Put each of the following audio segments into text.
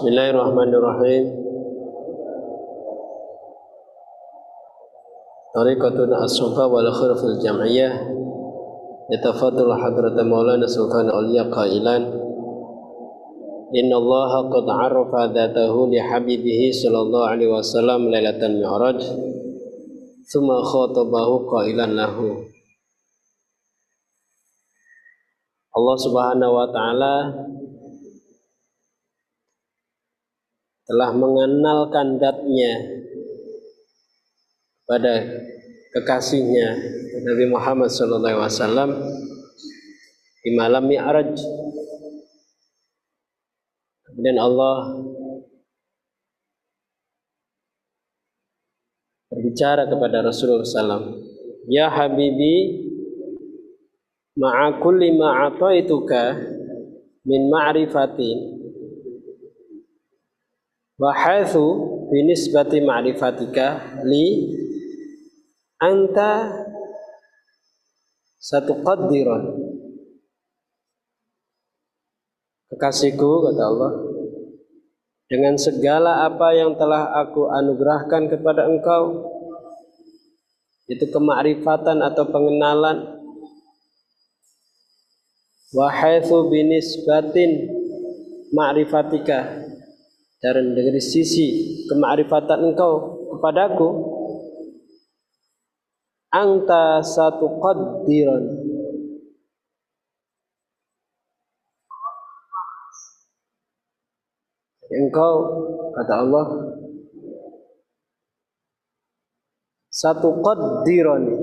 بسم الله الرحمن الرحيم. طريقة الصفا والخير في الجمعية. يتفضل حضرة مولانا سلطان الأولياء قائلا. إن الله قد عرف ذاته لحبيبه صلى الله عليه وسلم ليلة المعراج ثم خاطبه قائلا له. Allah Subhanahu wa taala telah mengenalkan datnya pada kekasihnya Nabi Muhammad wasallam di malam Mi'raj. Kemudian Allah berbicara kepada Rasulullah SAW, Ya Habibi, ma'a kulli ma'ataituka min ma'rifatin wa haitsu binisbati ma'rifatika li anta satu qaddiran kekasihku kata Allah dengan segala apa yang telah aku anugerahkan kepada engkau itu kemakrifatan atau pengenalan wa haitsu binisbatin ma'rifatika dan dari sisi kemakrifatan engkau kepadaku anta satu qaddiran. Engkau kata Allah satu qaddiran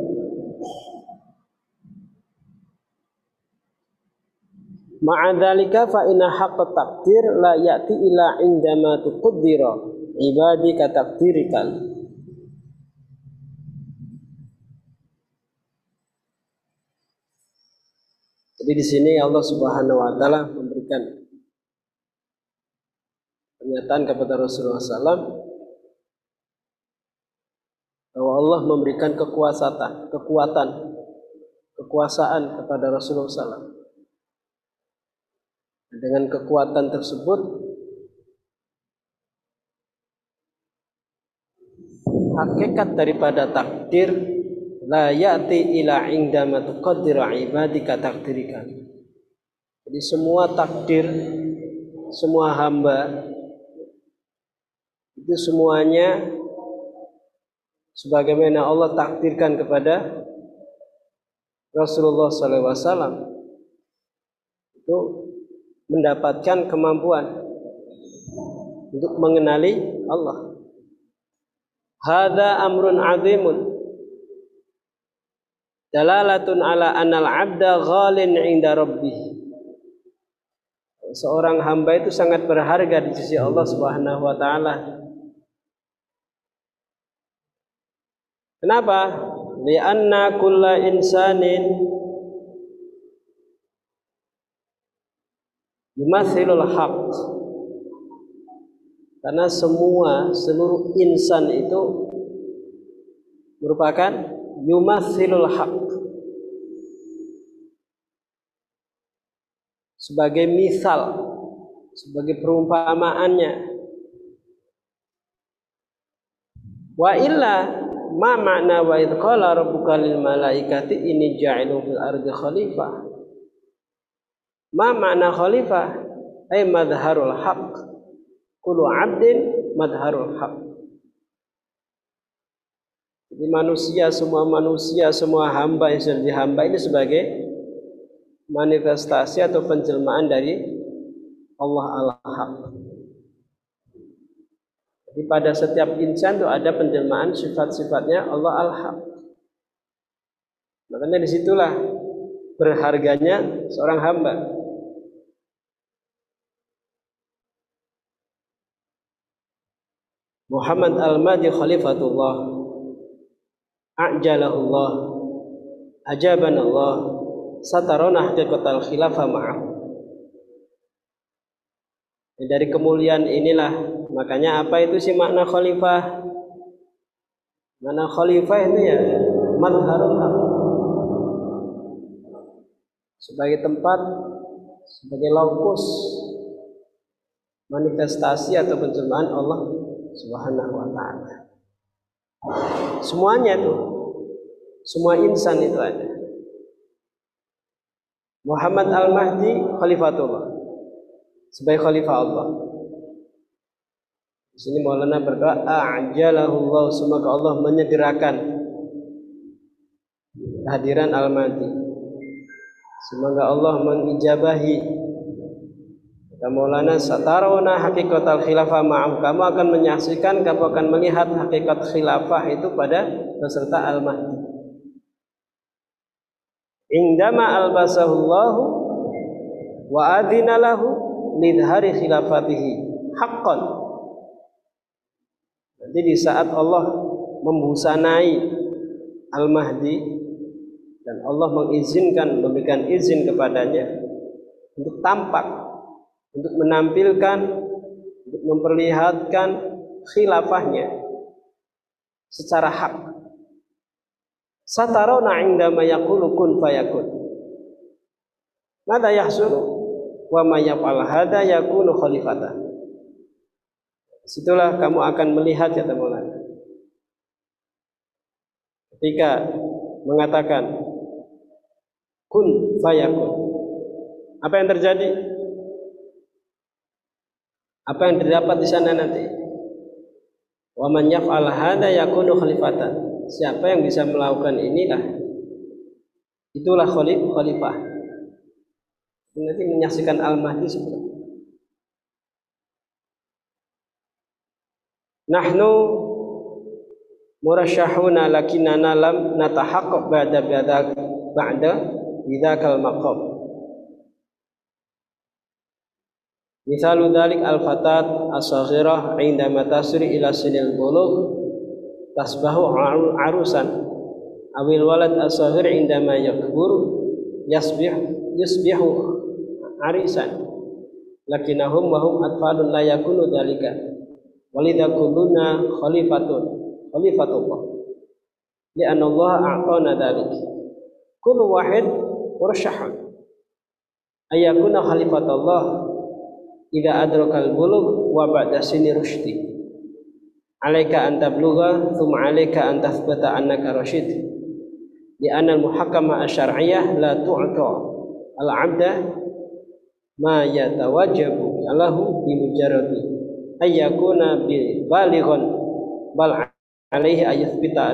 Ma'adzalika fa inna haqqa takdir la ya'ti ila indama tuqaddira ibadi ka takdirikal. Jadi di sini Allah Subhanahu wa taala memberikan pernyataan kepada Rasulullah SAW bahwa Allah memberikan kekuasaan, kekuatan, kekuasaan kepada Rasulullah SAW. Dengan kekuatan tersebut hakikat daripada takdir la ya'ti ila indama tuqaddiru ibadika takdirika. Jadi semua takdir semua hamba itu semuanya sebagaimana Allah takdirkan kepada Rasulullah SAW itu mendapatkan kemampuan untuk mengenali Allah. Hada amrun azimun. Dalalatun ala anal abda ghalin inda rabbih. Seorang hamba itu sangat berharga di sisi Allah Subhanahu wa taala. Kenapa? Lianna kulla insanin yumathilul haq. Karena semua seluruh insan itu merupakan yumathilul haq. Sebagai misal sebagai perumpamaannya. Wa illa ma makna wa idh qala rabbuka lil malaikati inni ja'ilun fil ardi khalifah Ma makna khalifah? Ay madharul haq. Kullu abdin madharul haq. Jadi manusia, semua manusia, semua hamba yang sudah dihamba ini sebagai manifestasi atau penjelmaan dari Allah al-Haq. Jadi pada setiap insan itu ada penjelmaan sifat-sifatnya Allah al-Haq. Makanya di situlah berharganya seorang hamba. Muhammad Al-Mahdi Khalifatullah. A'jalahullah. Ajabanallah. Satarona haqiqatal khilafah ma'ahu. Dari kemuliaan inilah Makanya apa itu sih makna khalifah? Makna khalifah itu ya Madharul Sebagai tempat Sebagai lokus manifestasi atau pencobaan Allah Subhanahu wa taala. Semuanya itu semua insan itu ada. Muhammad Al-Mahdi khalifatullah sebagai khalifah Allah. Di sini Maulana berdoa, "Ajalahullah semoga Allah menyegerakan kehadiran Al-Mahdi. Semoga Allah mengijabahi Kata Maulana satarona hakikatul khilafah ma'am. Kamu akan menyaksikan kamu akan melihat hakikat khilafah itu pada peserta al-mahdi. Indama albasahullahu wa adina lahu lidhari khilafatihi haqqan. Jadi di saat Allah membusanai al-mahdi dan Allah mengizinkan memberikan izin kepadanya untuk tampak untuk menampilkan untuk memperlihatkan khilafahnya secara hak. Satarona indama yaqulu kun fayakun. Mada yahsulu wa ma yaf'al hada yakunu khalifata. Situlah kamu akan melihat ya teman Ketika mengatakan kun fayakun. Apa yang terjadi? Apa yang terdapat di sana nanti? Wa man yaf'al hadza yakunu khalifatan. Siapa yang bisa melakukan inilah itulah khalifah. Nanti menyaksikan Al-Mahdi seperti Nahnu murasyahuna lakinana lam natahaqqaq ba'da ba'da ba'da bidzakal maqam. Misalu dalik al-fatat as-saghirah indama tasri ila sinil bulugh tasbahu arusan. Awil walad as-saghir indama yakbur yasbih yasbihu arisan. Lakinahum wa hum atfalun la yakunu dalika. Walidha kulluna khalifatun khalifatullah. Li'anna Allah a'tana dalik. Kullu wahid mursyahun ayakuna khalifatullah idza adrakal bulugh wa ba'da sini rusydi alaika an tablugha thumma alaika an tathbata annaka rasyid di anna al muhakkama la tu'ta al 'abda ma yatawajjabu lahu bi mujarradi ayyakuna bi balighan bal alaihi ayathbita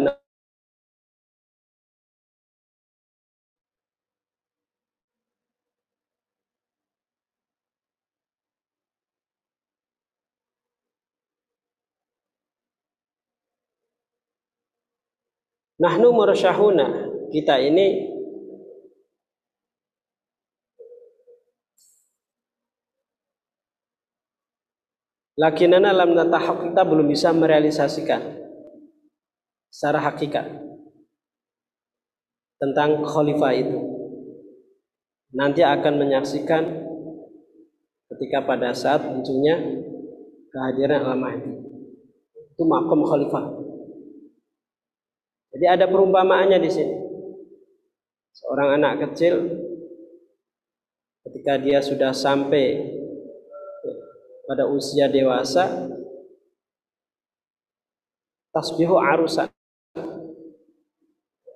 Nahnu murasyahuna. Kita ini Lakinana lam natahak kita belum bisa merealisasikan secara hakikat tentang khalifah itu. Nanti akan menyaksikan ketika pada saat munculnya kehadiran Al-Mahdi. Itu makom khalifah. Jadi ada perumpamaannya di sini. Seorang anak kecil ketika dia sudah sampai pada usia dewasa tasbihu arusan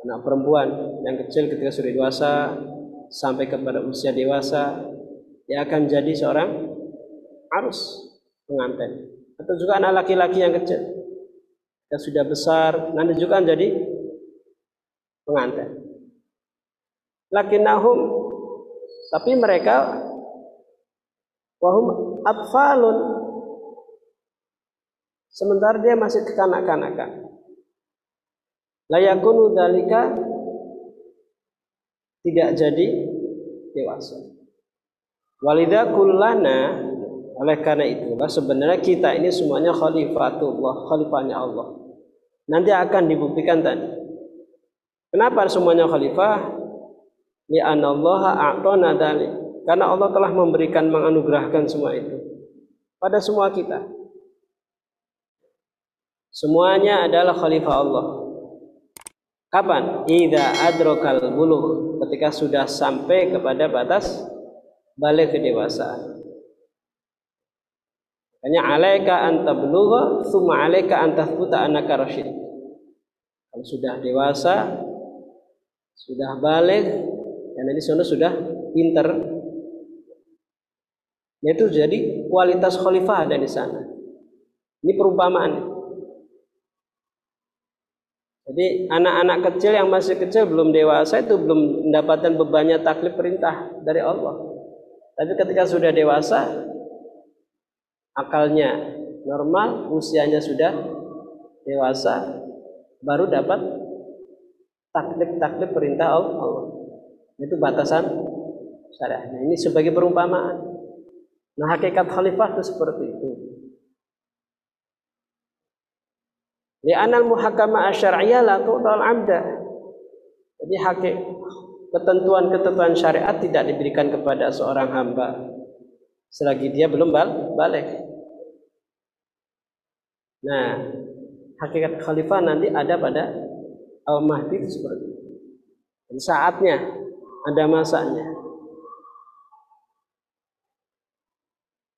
anak perempuan yang kecil ketika sudah dewasa sampai kepada usia dewasa dia akan jadi seorang arus pengantin. Atau juga anak laki-laki yang kecil yang sudah besar nanti juga jadi pengantin. Lakinnahum tapi mereka wahum atfalun sementara dia masih kekanak-kanakan. Layakunu dalika tidak jadi dewasa. Walidah kullana oleh karena itulah sebenarnya kita ini semuanya khalifatullah, khalifahnya Allah. Nanti akan dibuktikan tadi. Kenapa semuanya khalifah? Allah a'tana dalik. Karena Allah telah memberikan menganugerahkan semua itu pada semua kita. Semuanya adalah khalifah Allah. Kapan? Ida adrokal buluh ketika sudah sampai kepada batas balik kedewasaan. Hanya alaika anta belugha, summa alaika anta tathbuta annaka rasyid. Kalau sudah dewasa, sudah balik, dan sana sudah pinter. Itu jadi kualitas khalifah ada di sana. Ini perumpamaan. Jadi anak-anak kecil yang masih kecil belum dewasa itu belum mendapatkan bebannya taklif perintah dari Allah. Tapi ketika sudah dewasa, akalnya normal, usianya sudah dewasa, baru dapat taklif-taklif perintah Allah. Itu batasan syariah. Nah, ini sebagai perumpamaan. Nah, hakikat khalifah itu seperti itu. Li'anal muhakama asyariyah la tu'tal abda. Jadi hakik ketentuan-ketentuan syariat tidak diberikan kepada seorang hamba selagi dia belum balik. Nah, hakikat khalifah nanti ada pada Al-Mahdi seperti itu. Saatnya, ada masanya.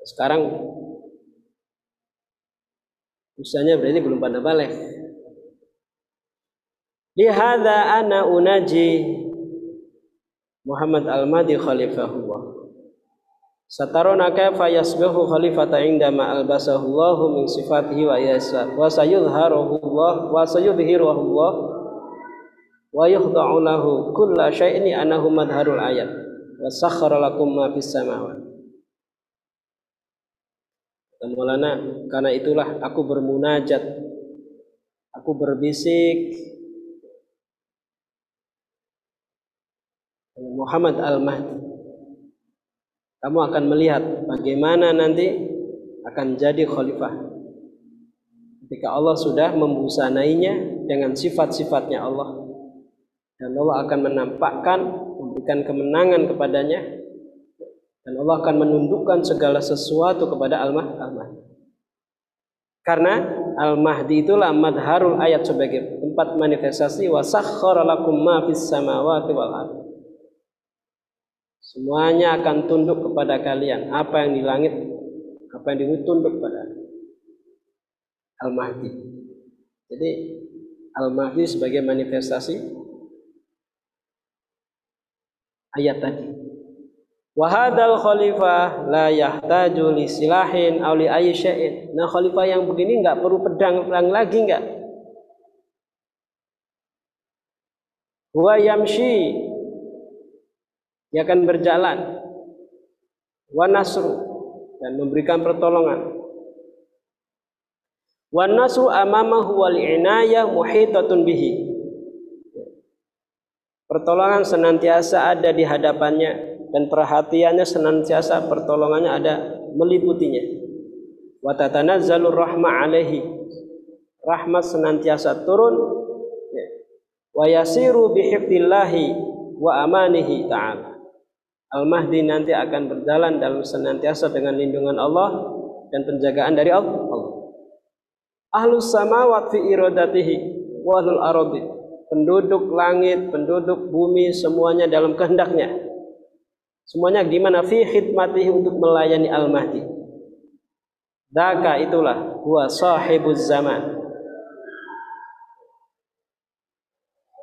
Sekarang usianya berarti belum pada balik. Lihada ana unaji Muhammad Al-Mahdi khalifahullah. Satarona kaifa yasbihu khalifata indama albasahu Allahu min sifatihi wa yasa wa sayudharuhu Allah wa sayudhiruhu Allah wa yukhda'u lahu kulla syai'in anahu madharul ayat. Wa sakhara lakum ma fis samawati Maulana karena itulah aku bermunajat. Aku berbisik. Muhammad Al-Mahdi kamu akan melihat bagaimana nanti akan jadi khalifah. Ketika Allah sudah membusanainya dengan sifat-sifatnya Allah. Dan Allah akan menampakkan, memberikan kemenangan kepadanya. Dan Allah akan menundukkan segala sesuatu kepada Al-Mahdi. Karena Al-Mahdi itulah madharul ayat sebagai tempat manifestasi wa sakhkhara lakum ma fis samawati wal ardh Semuanya akan tunduk kepada kalian. Apa yang di langit, apa yang di bumi tunduk kepada Al-Mahdi. Jadi Al-Mahdi sebagai manifestasi ayat tadi. Wahadal khalifah la yahtaju li silahin aw li ayyi Nah, khalifah yang begini nggak perlu pedang perang lagi nggak? Wa yamshi dia akan berjalan. Wa nasru dan memberikan pertolongan. Wa nasru amamahu wal inayah muhitatun bihi. Pertolongan senantiasa ada di hadapannya dan perhatiannya senantiasa pertolongannya ada meliputinya. Wa tatanazzalur rahmah alaihi. Rahmat senantiasa turun. Wa yasiru bihifdillahi wa amanihi ta'ala Al-Mahdi nanti akan berjalan dalam senantiasa dengan lindungan Allah dan penjagaan dari Allah. Ahlus samawat fi iradatihi wa aradi. Penduduk langit, penduduk bumi semuanya dalam kehendaknya. Semuanya gimana fi khidmatihi untuk melayani Al-Mahdi. Daka itulah huwa sahibuz zaman.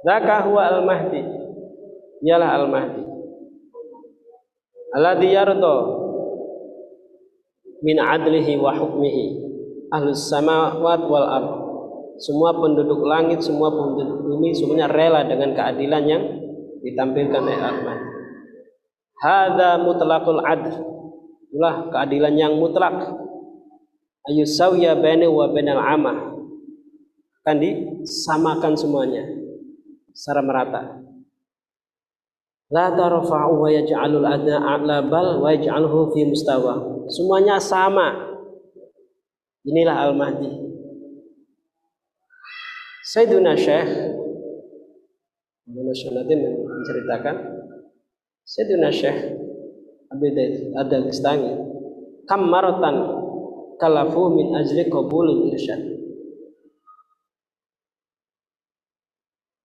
Daka huwa Al-Mahdi. Ialah Al-Mahdi alladhi yardo min adlihi wa hukmihi. Ahlus samawat wal ard. Semua penduduk langit semua penduduk bumi semuanya rela dengan keadilan yang ditampilkan oleh Allah hadza mutlaqul adl. Itulah keadilan yang mutlak. Ayusawiya baina wa bainal amah. Akan disamakan semuanya secara merata La tarfa'u wa yaj'alul adna a'la bal wa yaj'alhu fi mustawa. Semuanya sama. Inilah Al-Mahdi. Sayyiduna Syekh Ibnu Syunatin menceritakan Sayyiduna Syekh Abdul Adal-Istani kam maratan kalafu min ajli qabulil irsyad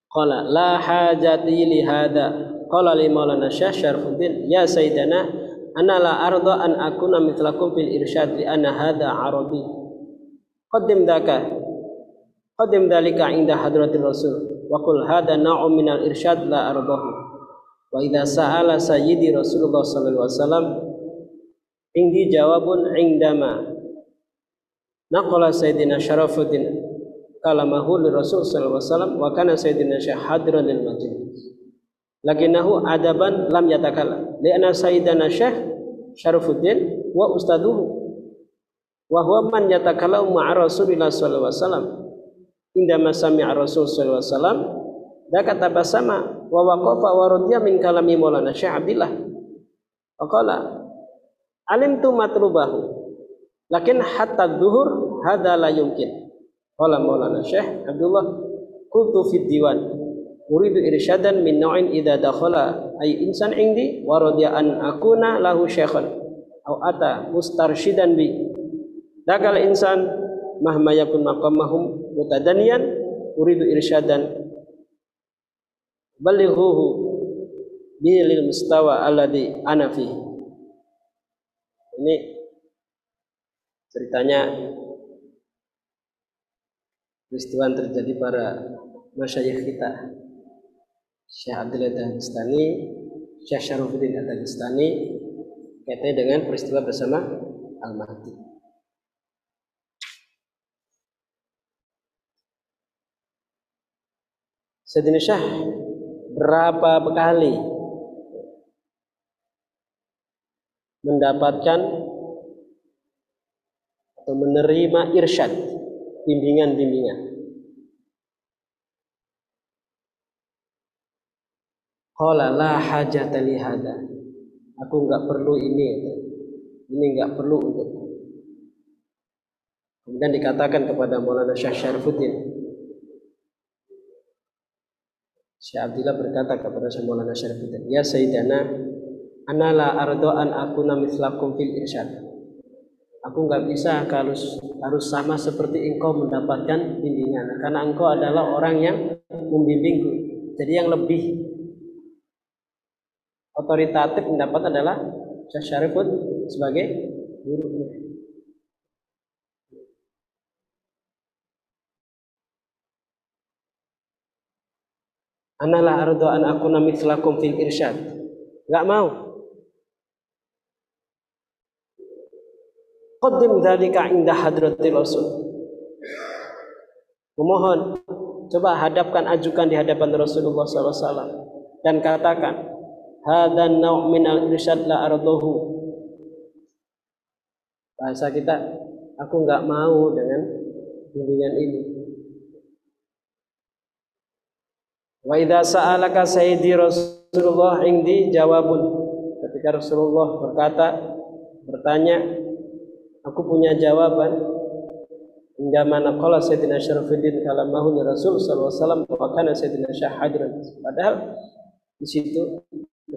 Qala la hajati li hada Qala li Maulana Syekh Syarfuddin, "Ya Sayyidana, ana la arda an akuna mithlakum fil irsyad li anna hadha arabi qaddim daka qaddim dalika inda hadratil rasul wa qul hadha na'u min al irsyad la ardahu wa idza sa'ala sayyidi rasulullah sallallahu alaihi wasallam indi jawabun indama naqala sayyidina syarafuddin kalamahu li rasul sallallahu alaihi wasallam wa kana sayyidina syahadran lil majlis lakinahu adaban lam yatakalla li'anna sayyidana syekh syarafuddin wa ustaduhu. Wa huwa man yatakallamu ma'a rasulillah sallallahu alaihi wasallam. Indama sami'a rasul sallallahu alaihi wasallam. Daka tabasama wa waqafa wa radiya min kalami maulana syekh abdillah. Wa qala alimtu matlubahu. Lakin hatta dhuhur hadza la yumkin. Qala maulana syekh abdullah kuntu fid diwan uridu irsyadan min nau'in idza dakhala ay insan indi wa radiya an akuna lahu syaikhan aw ata mustarsyidan bi. Dakal insan mahma yakun maqamahum mutadaniyan uridu irsyadan. Balighuhu lil mustawa alladhi ana fi ini ceritanya peristiwa terjadi para masyayikh kita Syekh Abdullah Dagestani, Syekh Syarifudin Dagestani kaitannya dengan peristiwa bersama Al-Mahdi. Sayyidina Syekh berapa kali mendapatkan atau menerima irsyad bimbingan-bimbingan Qala la hajata li hada. Aku enggak perlu ini. Ini enggak perlu untuk Kemudian dikatakan kepada Maulana Syekh Syarifuddin. Syekh Abdullah berkata kepada Syekh Maulana Syarifuddin, "Ya Sayyidana, ana la ardo an akuna mislakum fil irsyad." Aku enggak bisa kalau harus sama seperti engkau mendapatkan bimbingan karena engkau adalah orang yang membimbingku. Jadi yang lebih otoritatif pendapat adalah Syekh Syarifud sebagai gurunya. Analah ardo an akuna mithlakum fil irsyad. Enggak mau. Qaddim dzalika inda hadratil rasul. Memohon coba hadapkan ajukan di hadapan Rasulullah SAW dan katakan hadza naw' min al-irsyad la ardahu bahasa kita aku nggak mau dengan bimbingan ini. Wa idza sa'alaka sayyidi Rasulullah indi jawabun. Ketika Rasulullah berkata bertanya aku punya jawaban. Hingga mana qala sayyidina Syarafuddin kalamahu Rasul sallallahu alaihi wasallam wa kana sayyidina syahadran padahal di situ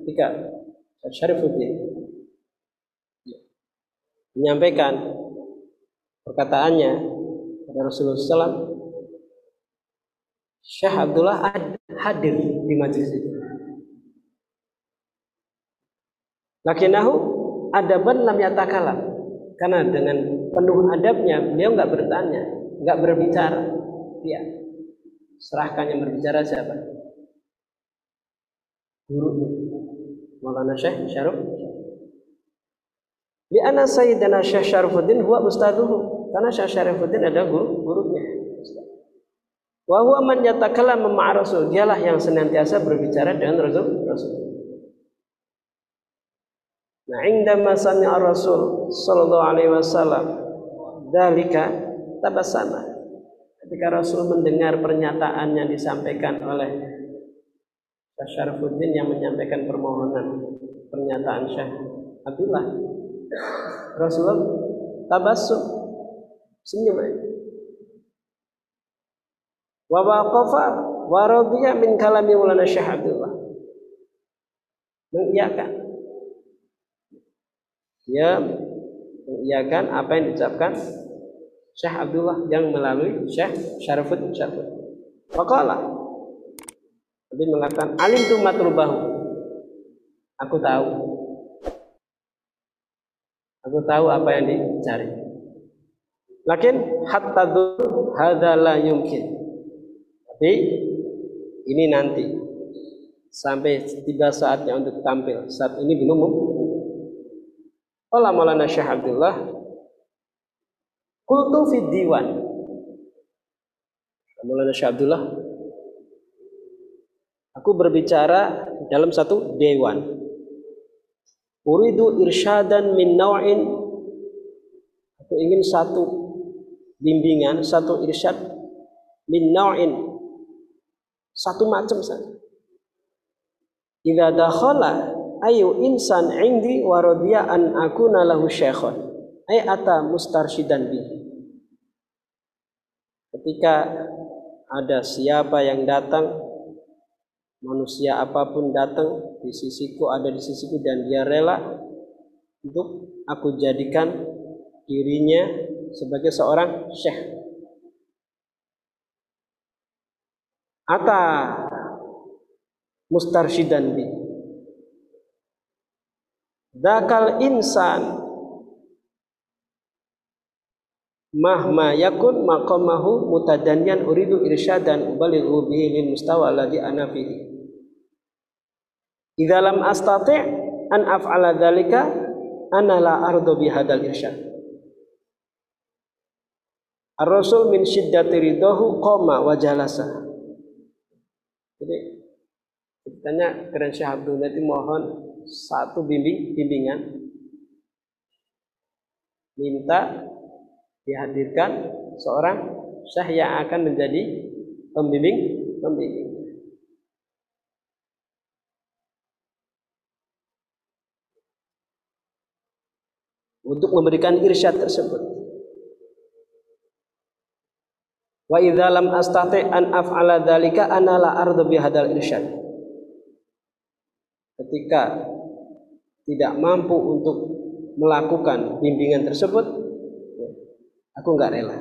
ketika Syarifuddin menyampaikan perkataannya kepada Rasulullah SAW Syekh Abdullah hadir di majlis itu. Lakinahu adaban lam yatakalam karena dengan penuh adabnya beliau nggak bertanya nggak berbicara. Ya serahkan yang berbicara siapa? Gurunya Maulana Syekh Syarif Di ana Sayyidina Syekh Syarifuddin huwa ustaduhu karena Syekh Syarifuddin adalah guru gurunya. Wa huwa man yatakallam ma'a Rasul, dialah yang senantiasa berbicara dengan Rasul. Rasul. Nah, indama sami'a Rasul sallallahu alaihi wasallam dalika tabassama. Ketika Rasul mendengar pernyataan yang disampaikan oleh Syekh Syarifuddin yang menyampaikan permohonan pernyataan Syekh Abdullah. Rasulullah tabassum. Senyum aja. Wa waqafa wa radiya min kalami Maulana Syekh Abdullah. Mengiyakan. Ya mengiyakan apa yang diucapkan Syekh Abdullah yang melalui Syekh Syarifuddin Syarifuddin. Waqala Nabi mengatakan alim tu matrubahu. Aku tahu. Aku tahu apa yang dicari. Lakin hatta hadza la yumkin. Tapi ini nanti sampai tiba saatnya untuk tampil. Saat ini belum Allah Maulana Syekh Abdullah Kultu fi diwan Maulana Syekh Abdullah Aku berbicara dalam satu dewan Uridu irsyadan min naw'in Aku ingin satu bimbingan, satu irsyad min naw'in satu macam saja. Idza dakhala ayu insan indi wa radiya an akuna lahu syekhon. Ay ata mustarsyidan bi. Ketika ada siapa yang datang manusia apa pun datang di sisiku ada di sisiku dan dia rela untuk aku jadikan dirinya sebagai seorang syekh. Ata mustarsyidan bi. Dakal insan mahma yakun maqamahu mutadanyan uridu irsyadan ubalighu bihi lil mustawa alladhi ana fihi Idza lam astati' an af'ala dzalika ana la ardu bihadzal irsyad. Ar-Rasul min syiddati ridahu qama wa jalasa. Jadi ceritanya keren Syekh Abdul Nanti mohon satu bimbing bimbingan minta dihadirkan seorang syekh yang akan menjadi pembimbing pembimbing untuk memberikan irsyad tersebut. Wa idza lam astati an af'ala dzalika ana la ardu bihadzal irsyad. Ketika tidak mampu untuk melakukan bimbingan tersebut, aku enggak rela.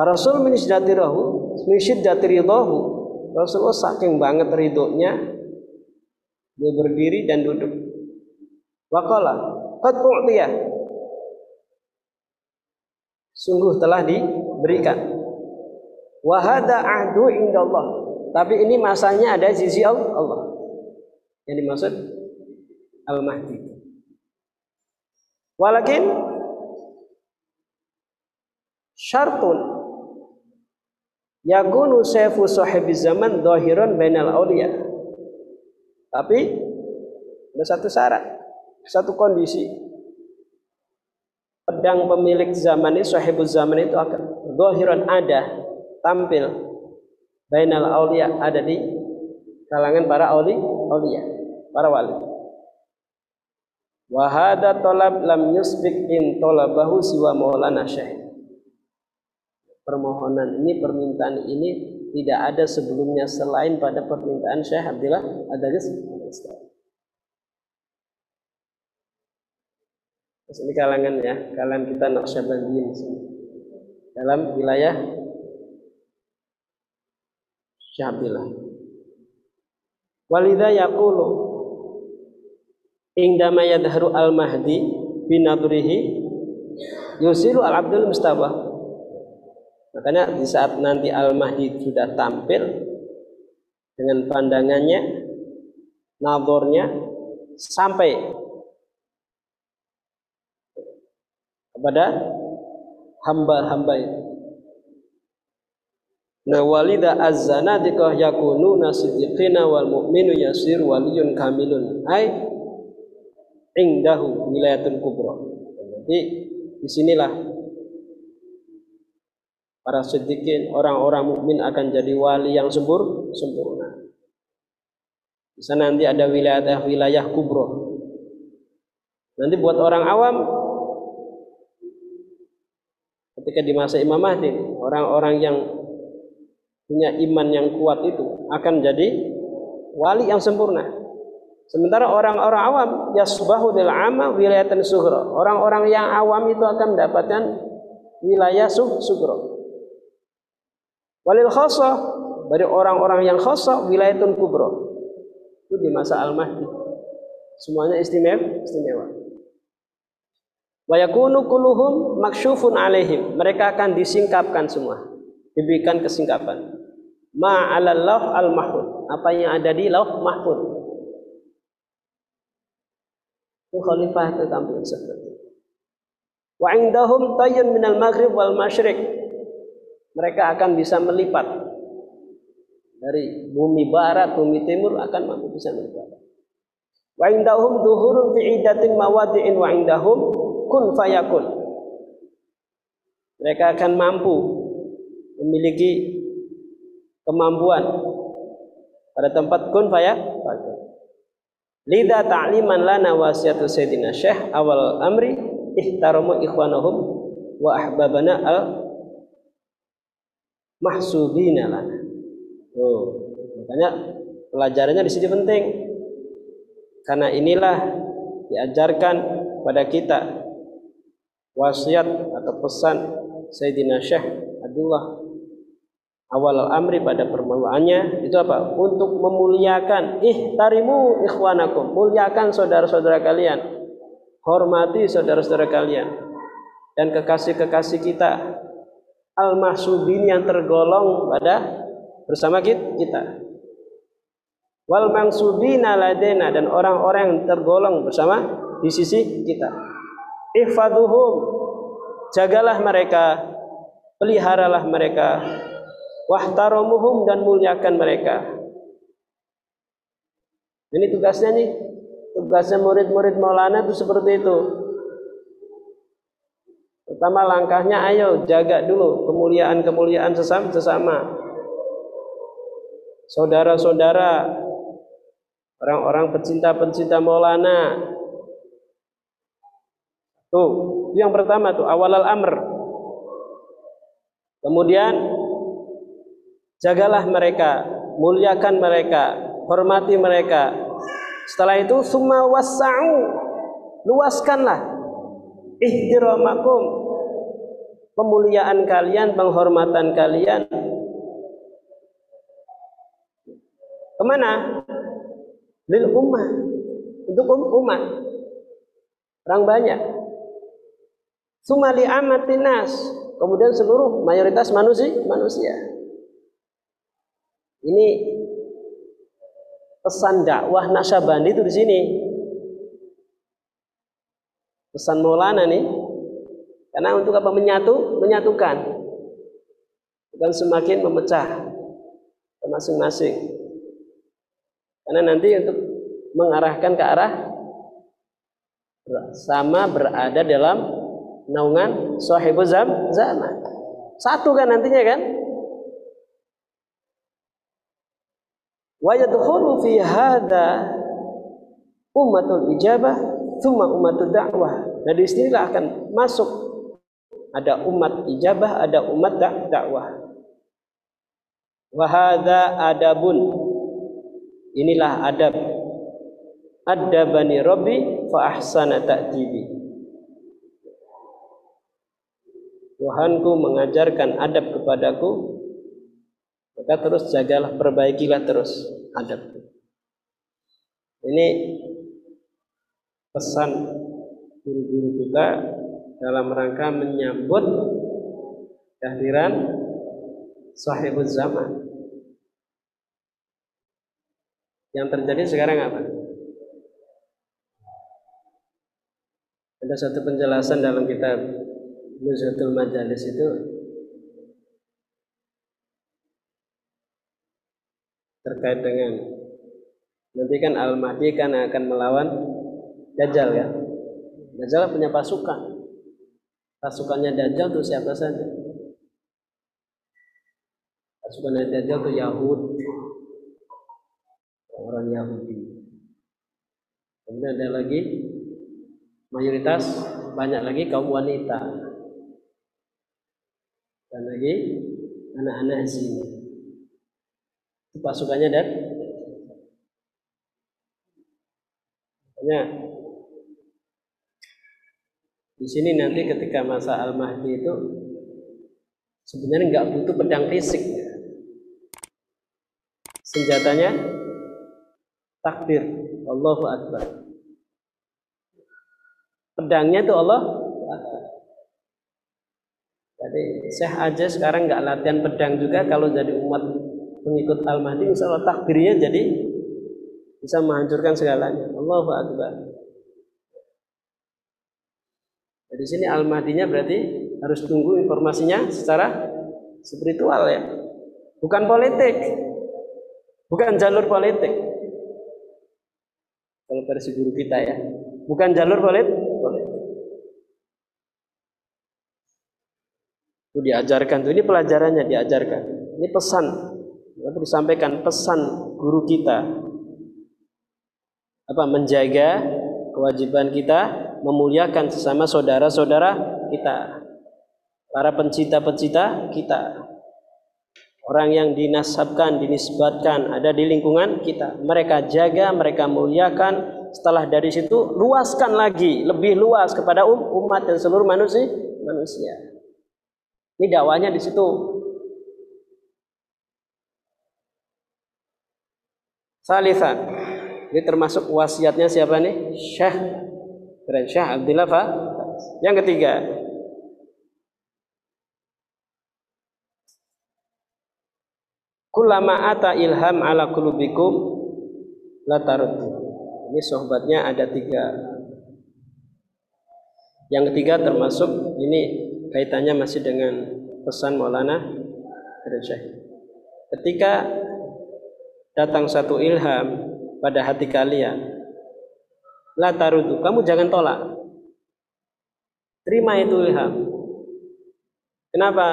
Rasul min syiddati rahu, min syiddati ridahu. Rasulullah saking banget ridhonya dia berdiri dan duduk Waqala qad u'tiya. Sungguh telah diberikan. Wa hada ahdu indallah. Tapi ini masanya ada sisi Allah. Yang dimaksud Al-Mahdi. Walakin syartun. Yakunu sayfu sahibi zaman dhahiran bainal awliya. Tapi ada satu syarat satu kondisi. Pedang pemilik zaman ini sahibul zaman itu akan dohiran ada tampil bainal aulia ada di kalangan para auli aulia para wali. Wahada tolab lam yusbik in tolabahu siwa maulana syekh permohonan ini permintaan ini tidak ada sebelumnya selain pada permintaan Syekh Abdullah Terus ini kalangan ya, kalangan kita Naqsyabandiyyin dalam wilayah Syabillah. Walidha yaqulu indama yadharu al-mahdi binadrihi yusilu al-abdul mustawa. Makanya di saat nanti al-mahdi sudah tampil dengan pandangannya, nadornya sampai kepada hamba-hamba itu. Nah walida az-zanadiqah yakunu nasiddiqina wal mu'minu yasir waliyun kamilun ay indahu wilayatun kubra. Jadi di sinilah para siddiqin orang-orang mukmin akan jadi wali yang sempur sempurna. Di sana nanti ada wilayah wilayah kubro. Nanti buat orang awam ketika di masa Imam Mahdi orang-orang yang punya iman yang kuat itu akan jadi wali yang sempurna sementara orang-orang awam yasbahu dil ama wilayatan suhra orang-orang yang awam itu akan mendapatkan wilayah suh walil khasah dari orang-orang yang khasah wilayatun kubro itu di masa Al-Mahdi Semuanya istimewa, istimewa. Wa yakunu kulluhum maksyufun alaihim. Mereka akan disingkapkan semua. Diberikan kesingkapan. Ma 'alal al mahfud. Apa yang ada di lauh mahfud. Itu khalifah itu tampil seperti. Wa indahum tayyun minal maghrib wal masyriq. Mereka akan bisa melipat dari bumi barat, bumi timur akan mampu bisa melipat. Wa indahum duhurun fi idatin mawadi'in wa indahum kun fayakun. Mereka akan mampu memiliki kemampuan pada tempat kun fayakun. Lida ta'liman lana wasiatu Sayyidina Syekh awal amri ihtaramu ikhwanahum wa ahbabana al mahsubina lana. Oh, makanya pelajarannya di sini penting. Karena inilah diajarkan pada kita wasiat atau pesan Sayyidina Syekh Abdullah awal amri pada permulaannya itu apa? Untuk memuliakan ihtarimu ikhwanakum, muliakan saudara-saudara kalian. Hormati saudara-saudara kalian dan kekasih-kekasih kita al-mahsubin yang tergolong pada bersama kita. Wal mangsubina ladena dan orang-orang yang tergolong bersama di sisi kita. Ihfaduhum jagalah mereka peliharalah mereka wahtaramuhum dan muliakan mereka. Ini tugasnya nih. Tugasnya murid-murid Maulana itu seperti itu pertama langkahnya ayo jaga dulu kemuliaan-kemuliaan sesama sesama saudara-saudara orang-orang pecinta-pecinta Maulana Tuh, itu yang pertama tuh awal al-amr. Kemudian jagalah mereka, muliakan mereka, hormati mereka. Setelah itu summa wasa'u, luaskanlah ihtiramakum pemuliaan kalian, penghormatan kalian. Ke mana? Lil ummah. Untuk um, umat. Orang banyak. Sumali amatinas. Kemudian seluruh mayoritas manusia, manusia. Ini pesan dakwah Nasyabandi itu di sini. Pesan Maulana nih. Karena untuk apa menyatu, menyatukan. Bukan semakin memecah masing-masing. Karena nanti untuk mengarahkan ke arah sama berada dalam naungan sahibu zam, zaman. Satu kan nantinya kan? Wa yadkhulu fi hadha ummatul ijabah thumma ummatul da'wah. Nah di sinilah akan masuk ada umat ijabah, ada umat dakwah. Wa hadha adabun. Inilah adab. Adabani Rabbi fa ahsana ta'dibi. Tuhanku mengajarkan adab kepadaku maka terus jagalah perbaikilah terus adab ini pesan guru-guru kita dalam rangka menyambut kehadiran sahibul zaman yang terjadi sekarang apa? Ada satu penjelasan dalam kitab Nuzhatul Majalis itu terkait dengan nanti kan Al-Mahdi kan akan melawan Dajjal ya. Dajjal punya pasukan. Pasukannya Dajjal itu siapa saja? Pasukannya Dajjal itu Yahud. Orang Yahudi. Kemudian ada lagi mayoritas banyak lagi kaum wanita dan lagi anak-anak zina. Itu pasukannya dan makanya di sini nanti ketika masa Al-Mahdi itu sebenarnya nggak butuh pedang fisik. Senjatanya takbir, Allahu Akbar. Pedangnya itu Allah. Jadi Syekh aja sekarang nggak latihan pedang juga kalau jadi umat pengikut Al-Mahdi insya Allah takdirnya jadi bisa menghancurkan segalanya. Allahu Akbar. Di sini Al-Mahdinya berarti harus tunggu informasinya secara spiritual ya. Bukan politik. Bukan jalur politik. Kalau versi guru kita ya. Bukan jalur politik. Itu diajarkan tuh ini pelajarannya diajarkan. Ini pesan itu disampaikan pesan guru kita apa menjaga kewajiban kita memuliakan sesama saudara-saudara kita para pencita-pencita kita orang yang dinasabkan dinisbatkan ada di lingkungan kita mereka jaga mereka muliakan setelah dari situ luaskan lagi lebih luas kepada um, umat dan seluruh manusia manusia ini dakwanya di situ Salisan. Ini termasuk wasiatnya siapa nih? Syekh Keren Syekh Abdullah Fa. Yang ketiga. Kulama ata ilham ala kulubikum la Ini sohbatnya ada tiga. Yang ketiga termasuk ini kaitannya masih dengan pesan Maulana Syekh. Ketika datang satu ilham pada hati kalian la tarudu. Kamu jangan tolak. Terima itu ilham. Kenapa?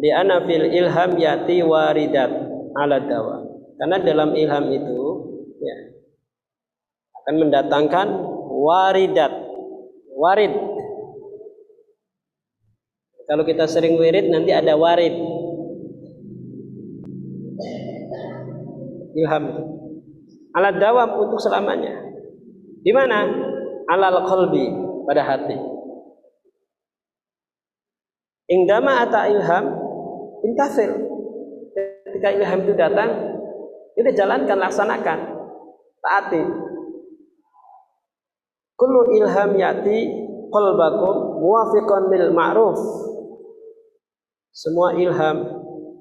Di anafil ilham yati waridat ala dawa. Karena dalam ilham itu ya akan mendatangkan waridat. Warid. Kalau kita sering wirid nanti ada warid. Ilham. Alat dawam untuk selamanya. Di mana? Alal qalbi pada hati. Indama ata ilham intafil. Ketika ilham itu datang, itu jalankan, laksanakan, taati. Kullu ilham yati qalbakum muwafiqan lil ma'ruf. Semua ilham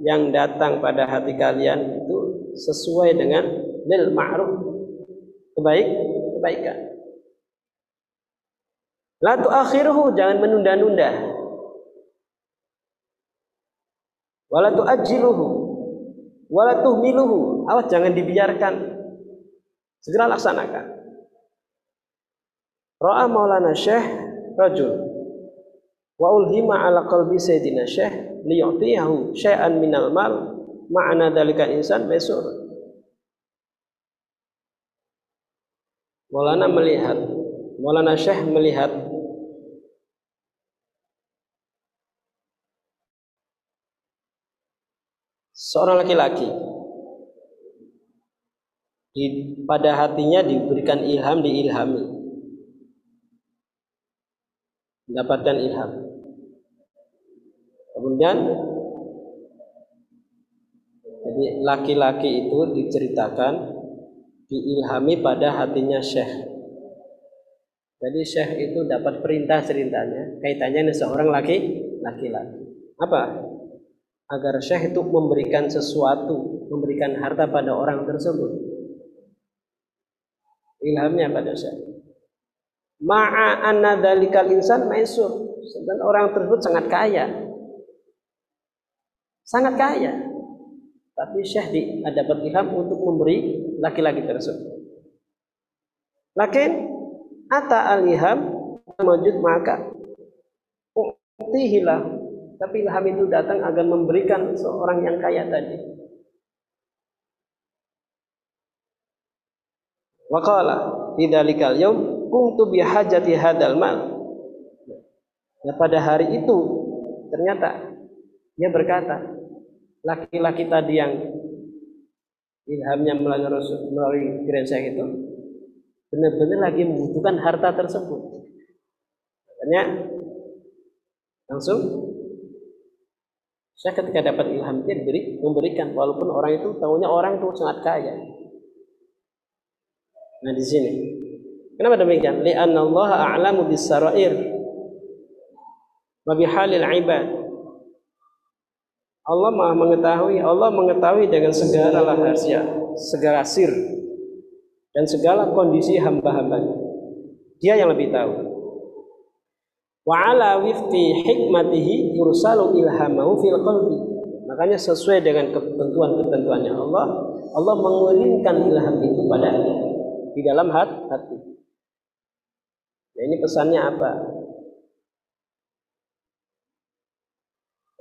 yang datang pada hati kalian itu sesuai dengan lil ma'ruf kebaik kebaikan. La tuakhiruhu jangan menunda-nunda. Wala tuajjiluhu wala tuhmiluhu. Awas jangan dibiarkan. Segera laksanakan. Ra'a maulana syekh rajul. Wa ulhima ala qalbi sayyidina syekh liyu'tiyahu syai'an minal mal. Makna dalika insan besok Maulana melihat Maulana Syekh melihat. Seorang laki-laki pada hatinya diberikan ilham diilhami. Mendapatkan ilham. Kemudian jadi laki-laki itu diceritakan diilhami pada hatinya Syekh. Jadi Syekh itu dapat perintah ceritanya kaitannya dengan seorang laki laki-laki. Apa? Agar Syekh itu memberikan sesuatu, memberikan harta pada orang tersebut. Ilhamnya pada Syekh. Ma'a anna dzalikal insan maisur. Dan orang tersebut sangat kaya. Sangat kaya. Tapi Syekh dapat ilham untuk memberi laki-laki tersebut. Lakin ata al-ilham mawjud maka uktihilah. Tapi ilham itu datang agar memberikan seorang yang kaya tadi. Waqala idzalikal yaum kuntu bihajati hadal mal. Ya pada hari itu ternyata dia berkata, laki-laki tadi yang ilhamnya melalui Rasul, melalui gereja itu benar-benar lagi membutuhkan harta tersebut. Makanya langsung saya ketika dapat ilham dia diberi memberikan walaupun orang itu tahunya orang itu sangat kaya. Nah di sini Kenapa demikian? Li'anna Allah a'lamu bis-sarair wa bihalil ibad. Allah Maha mengetahui, Allah mengetahui dengan segala rahasia, segala sir dan segala kondisi hamba-hambanya. Dia yang lebih tahu. Wa ala wifti hikmatihi yursalu ilhamahu fil qalbi. Makanya sesuai dengan ketentuan-ketentuannya Allah, Allah mengirimkan ilham itu pada di dalam hati. Nah, ini pesannya apa?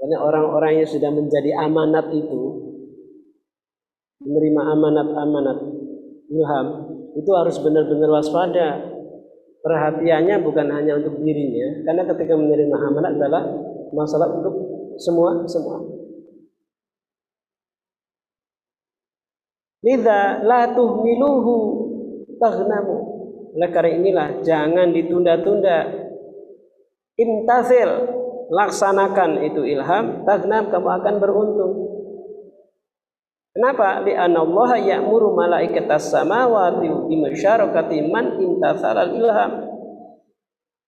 Karena orang-orang yang sudah menjadi amanat itu menerima amanat-amanat ilham itu harus benar-benar waspada. Perhatiannya bukan hanya untuk dirinya, karena ketika menerima amanat adalah masalah untuk semua semua. Lidza la tuhmiluhu taghnamu. Oleh karena inilah jangan ditunda-tunda. Imtasil, laksanakan itu ilham, tagnam kamu akan beruntung. Kenapa? Li'anna Allah ya'muru malaikatas samawati bimusyarakati man imtasal ilham.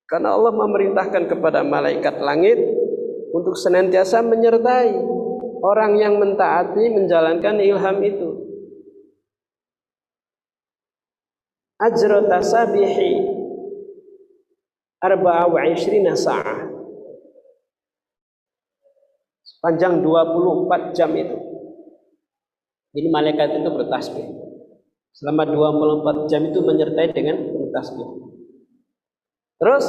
Karena Allah memerintahkan kepada malaikat langit untuk senantiasa menyertai orang yang mentaati menjalankan ilham itu. ajra tasabihi arba'a sa'ah panjang 24 jam itu. Jadi malaikat itu bertasbih. Selama 24 jam itu menyertai dengan bertasbih. Terus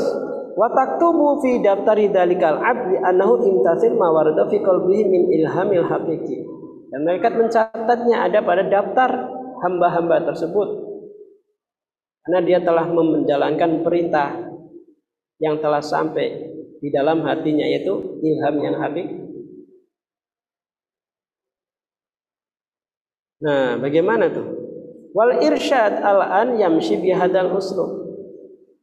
wa taktubu fi daftari dalikal abdi annahu imtasil ma warada fi qalbihi min ilhamil haqiqi. Dan malaikat mencatatnya ada pada daftar hamba-hamba tersebut. Karena dia telah menjalankan perintah yang telah sampai di dalam hatinya yaitu ilham yang habib. Nah, bagaimana tuh? Wal irsyad al-an yamshi bihadal uslub.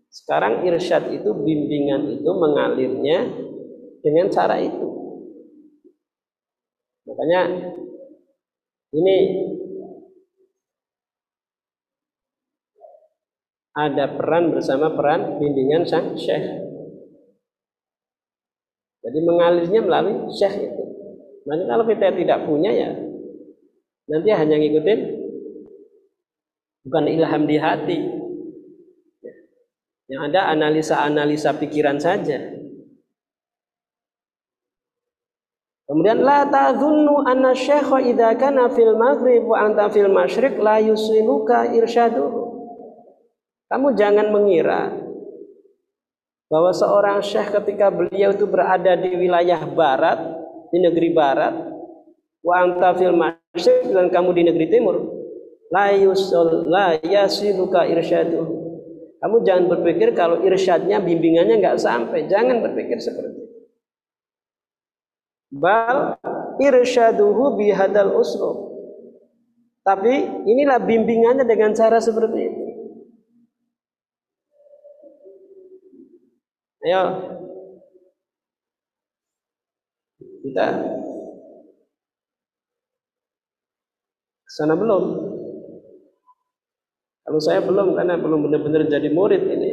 Sekarang irsyad itu bimbingan itu mengalirnya dengan cara itu. Makanya ini ada peran bersama peran bimbingan sang syekh. Jadi mengalirnya melalui syekh itu. Nanti kalau kita tidak punya ya nanti hanya ngikutin bukan ilham di hati. Yang ada analisa-analisa pikiran saja. Kemudian la tadhunnu anna syekha idza kana fil maghrib wa anta fil masyriq la yusiluka irsyaduhu. Kamu jangan mengira bahwa seorang syekh ketika beliau itu berada di wilayah barat, di negeri barat, wa anta fil dan kamu di negeri timur, la yusul la yasiluka irsyadu. Kamu jangan berpikir kalau irsyadnya, bimbingannya nggak sampai. Jangan berpikir seperti itu. Bal irsyaduhu bihadal uslub. Tapi inilah bimbingannya dengan cara seperti itu. Ayo. Kita sana belum. Kalau saya belum karena belum benar-benar jadi murid ini.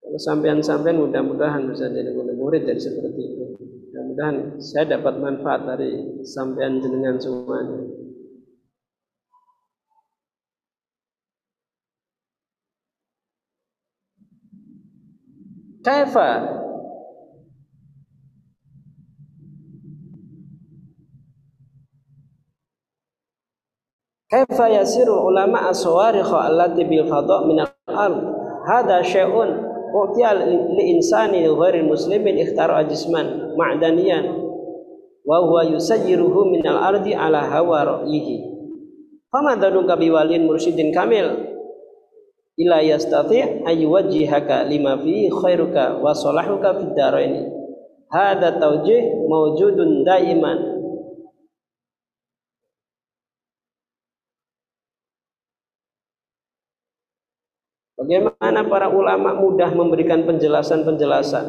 Kalau sampean-sampean mudah-mudahan bisa jadi murid dari seperti itu. Mudah-mudahan saya dapat manfaat dari sampean jenengan semuanya. Kaifa Kaifa yasiru ulama as-sawarikha allati bil fadha' min al-ard hadha syai'un utiya li insani ghairi muslimin ikhtara jisman ma'daniyan wa huwa yusayyiruhu min al-ardi ala hawa ra'yihi fama danuka biwalin mursyidin kamil ila yastati ayyuwajjihaka lima fi khairuka wa salahuka fid daraini hada Bagaimana para ulama mudah memberikan penjelasan-penjelasan.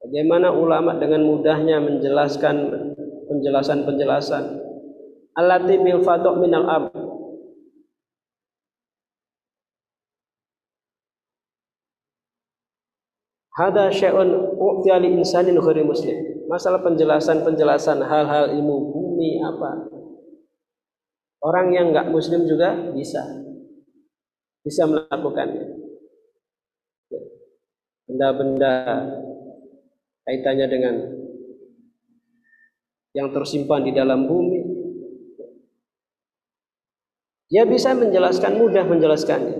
Bagaimana ulama dengan mudahnya menjelaskan penjelasan-penjelasan. Alati bil minal ab. Hada syai'un u'tiali insanin khuri muslim. Masalah penjelasan-penjelasan hal-hal ilmu bumi apa Orang yang enggak muslim juga bisa. Bisa melakukannya. Benda-benda kaitannya dengan yang tersimpan di dalam bumi. Dia bisa menjelaskan mudah menjelaskannya.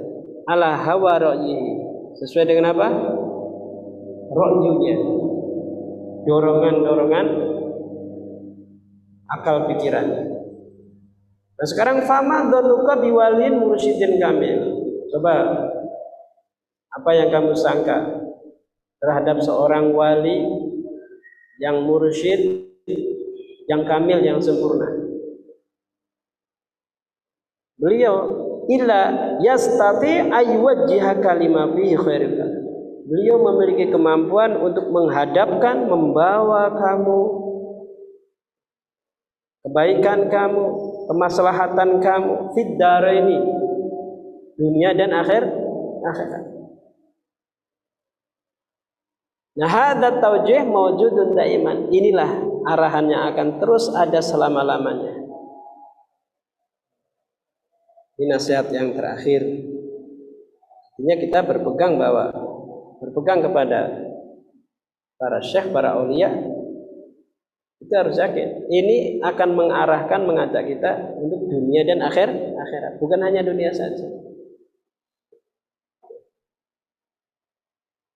Ala hawa Sesuai dengan apa? rohnya dorongan-dorongan akal pikirannya nah sekarang fama donuka biwalin mursyidin kamil. Coba apa yang kamu sangka terhadap seorang wali yang mursyid yang kamil yang sempurna? Beliau illa yastati ayyuwajjiha kalima fihi khairul Beliau memiliki kemampuan untuk menghadapkan, membawa kamu kebaikan kamu, kemaslahatan kamu fid ini dunia dan akhir akhirat. Nah, hadza taujih mawjudun daiman. Inilah arahan yang akan terus ada selama-lamanya. Ini nasihat yang terakhir. Artinya kita berpegang bahwa berpegang kepada para syekh, para aulia, kita harus yakin. Ini akan mengarahkan, mengajak kita untuk dunia dan akhir akhirat. Bukan hanya dunia saja.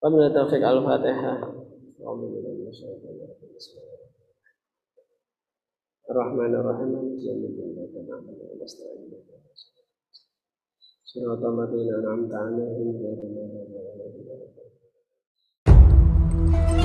Wabillahi taufik al-fatihah. Bismillahirrahmanirrahim. الرحيم مالك يوم